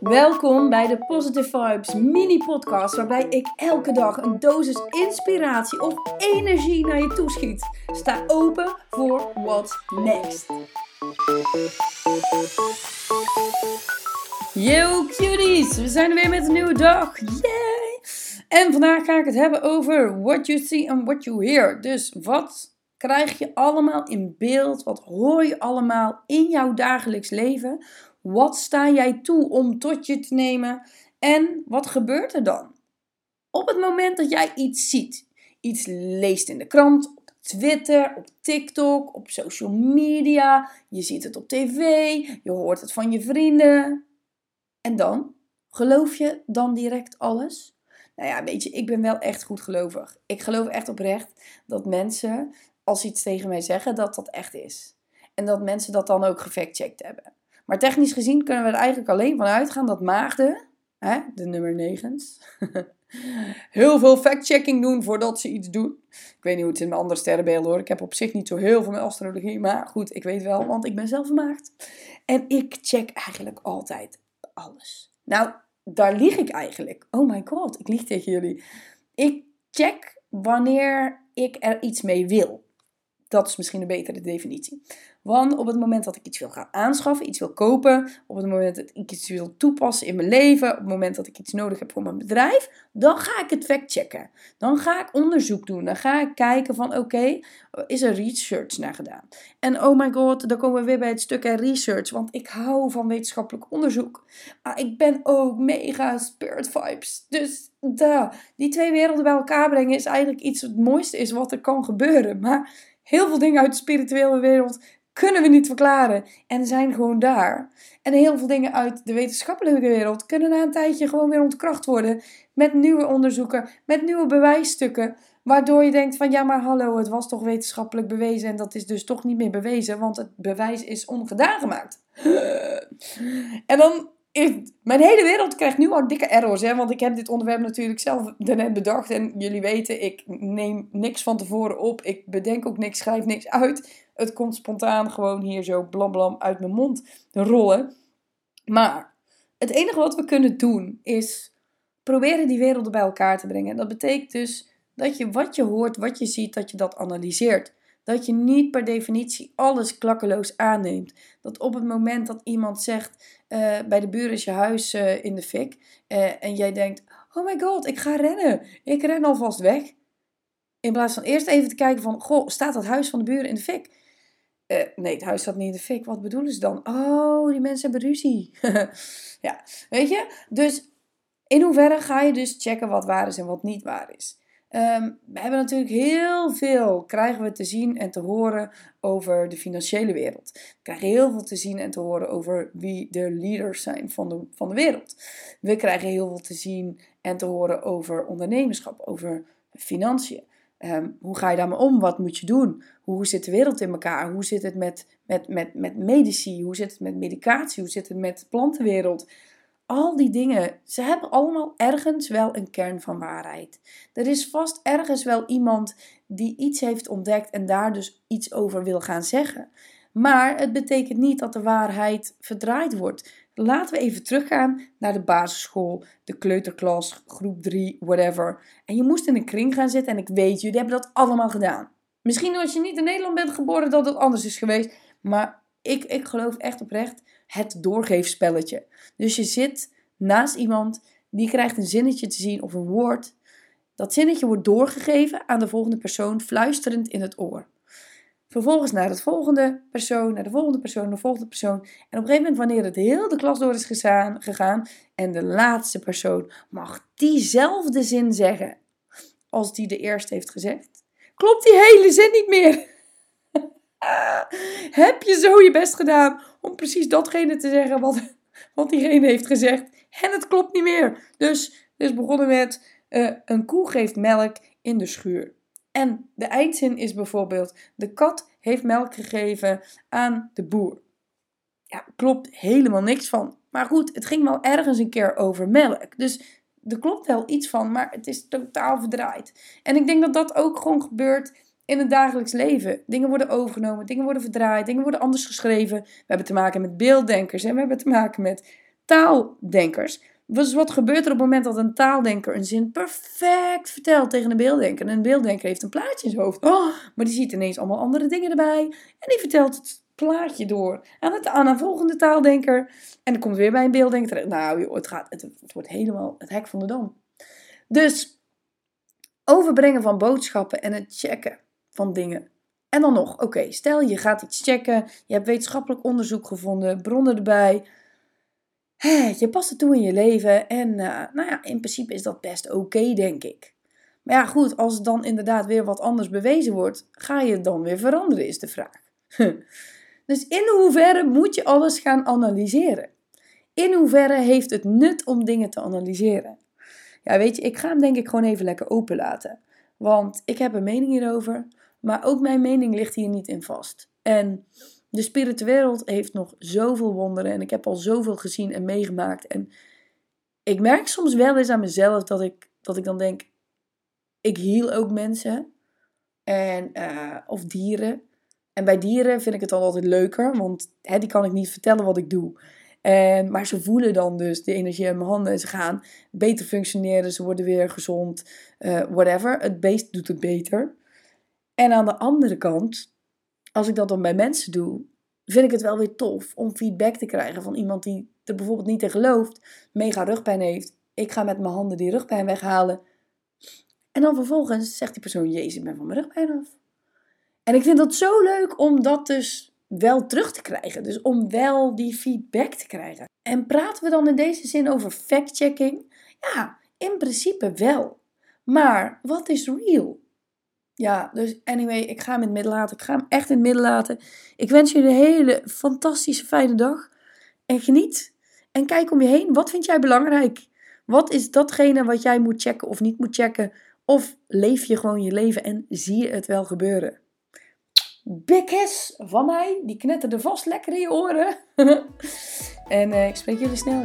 Welkom bij de Positive Vibes mini podcast waarbij ik elke dag een dosis inspiratie of energie naar je toeschiet. Sta open voor what's next. Yo cuties, we zijn er weer met een nieuwe dag. Yay! En vandaag ga ik het hebben over what you see and what you hear. Dus wat krijg je allemaal in beeld? Wat hoor je allemaal in jouw dagelijks leven? Wat sta jij toe om tot je te nemen? En wat gebeurt er dan? Op het moment dat jij iets ziet, iets leest in de krant, op Twitter, op TikTok, op social media, je ziet het op tv, je hoort het van je vrienden. En dan? Geloof je dan direct alles? Nou ja, weet je, ik ben wel echt goed gelovig. Ik geloof echt oprecht dat mensen, als ze iets tegen mij zeggen, dat dat echt is. En dat mensen dat dan ook gefactcheckt hebben. Maar technisch gezien kunnen we er eigenlijk alleen van uitgaan dat maagden, hè, de nummer negens, heel veel fact-checking doen voordat ze iets doen. Ik weet niet hoe het in mijn andere sterrenbeelden hoor. Ik heb op zich niet zo heel veel met astrologie, maar goed, ik weet wel, want ik ben zelf een maagd. En ik check eigenlijk altijd alles. Nou, daar lieg ik eigenlijk. Oh my god, ik lieg tegen jullie. Ik check wanneer ik er iets mee wil. Dat is misschien een betere definitie. Want op het moment dat ik iets wil gaan aanschaffen, iets wil kopen, op het moment dat ik iets wil toepassen in mijn leven, op het moment dat ik iets nodig heb voor mijn bedrijf, dan ga ik het factchecken. Dan ga ik onderzoek doen. Dan ga ik kijken van oké, is er research naar gedaan? En oh my god, dan komen we weer bij het stuk research, want ik hou van wetenschappelijk onderzoek. Maar ik ben ook mega spirit vibes. Dus da, die twee werelden bij elkaar brengen is eigenlijk iets het mooiste is wat er kan gebeuren. Maar heel veel dingen uit de spirituele wereld kunnen we niet verklaren en zijn gewoon daar. En heel veel dingen uit de wetenschappelijke wereld kunnen na een tijdje gewoon weer ontkracht worden met nieuwe onderzoeken, met nieuwe bewijsstukken. Waardoor je denkt van ja, maar hallo, het was toch wetenschappelijk bewezen en dat is dus toch niet meer bewezen, want het bewijs is ongedaan gemaakt. En dan mijn hele wereld krijgt nu al dikke errors, hè, want ik heb dit onderwerp natuurlijk zelf net bedacht en jullie weten, ik neem niks van tevoren op, ik bedenk ook niks, schrijf niks uit. Het komt spontaan gewoon hier zo blam blam uit mijn mond rollen. Maar het enige wat we kunnen doen is proberen die werelden bij elkaar te brengen. Dat betekent dus dat je wat je hoort, wat je ziet, dat je dat analyseert. Dat je niet per definitie alles klakkeloos aanneemt. Dat op het moment dat iemand zegt: uh, bij de buren is je huis uh, in de fik. Uh, en jij denkt: Oh my god, ik ga rennen. Ik ren alvast weg. In plaats van eerst even te kijken: van, Goh, staat dat huis van de buren in de fik? nee, het huis staat niet in de fik. Wat bedoelen ze dan? Oh, die mensen hebben ruzie. ja, weet je? Dus in hoeverre ga je dus checken wat waar is en wat niet waar is? Ehm, we hebben natuurlijk heel veel, krijgen we te zien en te horen over de financiële wereld. We krijgen heel veel te zien en te horen over wie de leaders zijn van de, van de wereld. We krijgen heel veel te zien en te horen over ondernemerschap, over financiën. Ehm, hoe ga je daarmee om? Wat moet je doen? Hoe zit de wereld in elkaar? Hoe zit het met, met, met, met medici? Hoe zit het met medicatie? Hoe zit het met de plantenwereld? Al die dingen, ze hebben allemaal ergens wel een kern van waarheid. Er is vast ergens wel iemand die iets heeft ontdekt en daar dus iets over wil gaan zeggen. Maar het betekent niet dat de waarheid verdraaid wordt. Laten we even teruggaan naar de basisschool, de kleuterklas, groep 3, whatever. En je moest in een kring gaan zitten en ik weet, jullie hebben dat allemaal gedaan. Misschien als je niet in Nederland bent geboren dat het anders is geweest. Maar ik, ik geloof echt oprecht het doorgeefspelletje. Dus je zit naast iemand, die krijgt een zinnetje te zien of een woord. Dat zinnetje wordt doorgegeven aan de volgende persoon, fluisterend in het oor. Vervolgens naar de volgende persoon, naar de volgende persoon, naar de volgende persoon. En op een gegeven moment, wanneer het heel de klas door is gegaan en de laatste persoon mag diezelfde zin zeggen als die de eerste heeft gezegd, klopt die hele zin niet meer. Heb je zo je best gedaan om precies datgene te zeggen wat, wat diegene heeft gezegd? En het klopt niet meer. Dus, dus begonnen met uh, een koe geeft melk in de schuur. En de eindzin is bijvoorbeeld: de kat heeft melk gegeven aan de boer. Ja, klopt helemaal niks van. Maar goed, het ging wel ergens een keer over melk. Dus er klopt wel iets van, maar het is totaal verdraaid. En ik denk dat dat ook gewoon gebeurt in het dagelijks leven. Dingen worden overgenomen, dingen worden verdraaid, dingen worden anders geschreven. We hebben te maken met beelddenkers en we hebben te maken met taaldenkers. Dus wat gebeurt er op het moment dat een taaldenker een zin perfect vertelt tegen een beelddenker? En een beelddenker heeft een plaatje in zijn hoofd. Oh, maar die ziet ineens allemaal andere dingen erbij. En die vertelt het plaatje door aan, het, aan een volgende taaldenker. En dan komt weer bij een beelddenker. Nou het, gaat, het, het wordt helemaal het hek van de dam. Dus overbrengen van boodschappen en het checken van dingen. En dan nog, oké, stel je gaat iets checken, je hebt wetenschappelijk onderzoek gevonden, bronnen erbij. je past het toe in je leven en uh, nou ja, in principe is dat best oké, denk ik. Maar ja, goed, als dan inderdaad weer wat anders bewezen wordt, ga je het dan weer veranderen, is de vraag. dus in hoeverre moet je alles gaan analyseren? In hoeverre heeft het nut om dingen te analyseren? Ja, weet je, ik ga hem denk ik gewoon even lekker open laten. Want ik heb een mening hierover, maar ook mijn mening ligt hier niet in vast. En de spirituele heeft nog zoveel wonderen en ik heb al zoveel gezien en meegemaakt. En ik merk soms wel eens aan mezelf dat ik, dat ik dan denk, ik hiel ook mensen en, uh, of dieren. En bij dieren vind ik het dan altijd leuker, want hè, die kan ik niet vertellen wat ik doe. En, maar ze voelen dan dus de energie in mijn handen en ze gaan beter functioneren, ze worden weer gezond, uh, whatever. Het beest doet het beter. En aan de andere kant, als ik dat dan bij mensen doe, vind ik het wel weer tof om feedback te krijgen van iemand die er bijvoorbeeld niet in gelooft, mega rugpijn heeft. Ik ga met mijn handen die rugpijn weghalen. En dan vervolgens zegt die persoon: Jezus, ik ben van mijn rugpijn af. En ik vind dat zo leuk om dat dus wel terug te krijgen. Dus om wel die feedback te krijgen. En praten we dan in deze zin over fact-checking? Ja, in principe wel. Maar wat is real? Ja, dus anyway, ik ga hem in het midden laten. Ik ga hem echt in het midden laten. Ik wens jullie een hele fantastische fijne dag. En geniet. En kijk om je heen. Wat vind jij belangrijk? Wat is datgene wat jij moet checken of niet moet checken? Of leef je gewoon je leven en zie je het wel gebeuren? Big kiss van mij. Die knetterde vast lekker in je oren. en uh, ik spreek jullie snel.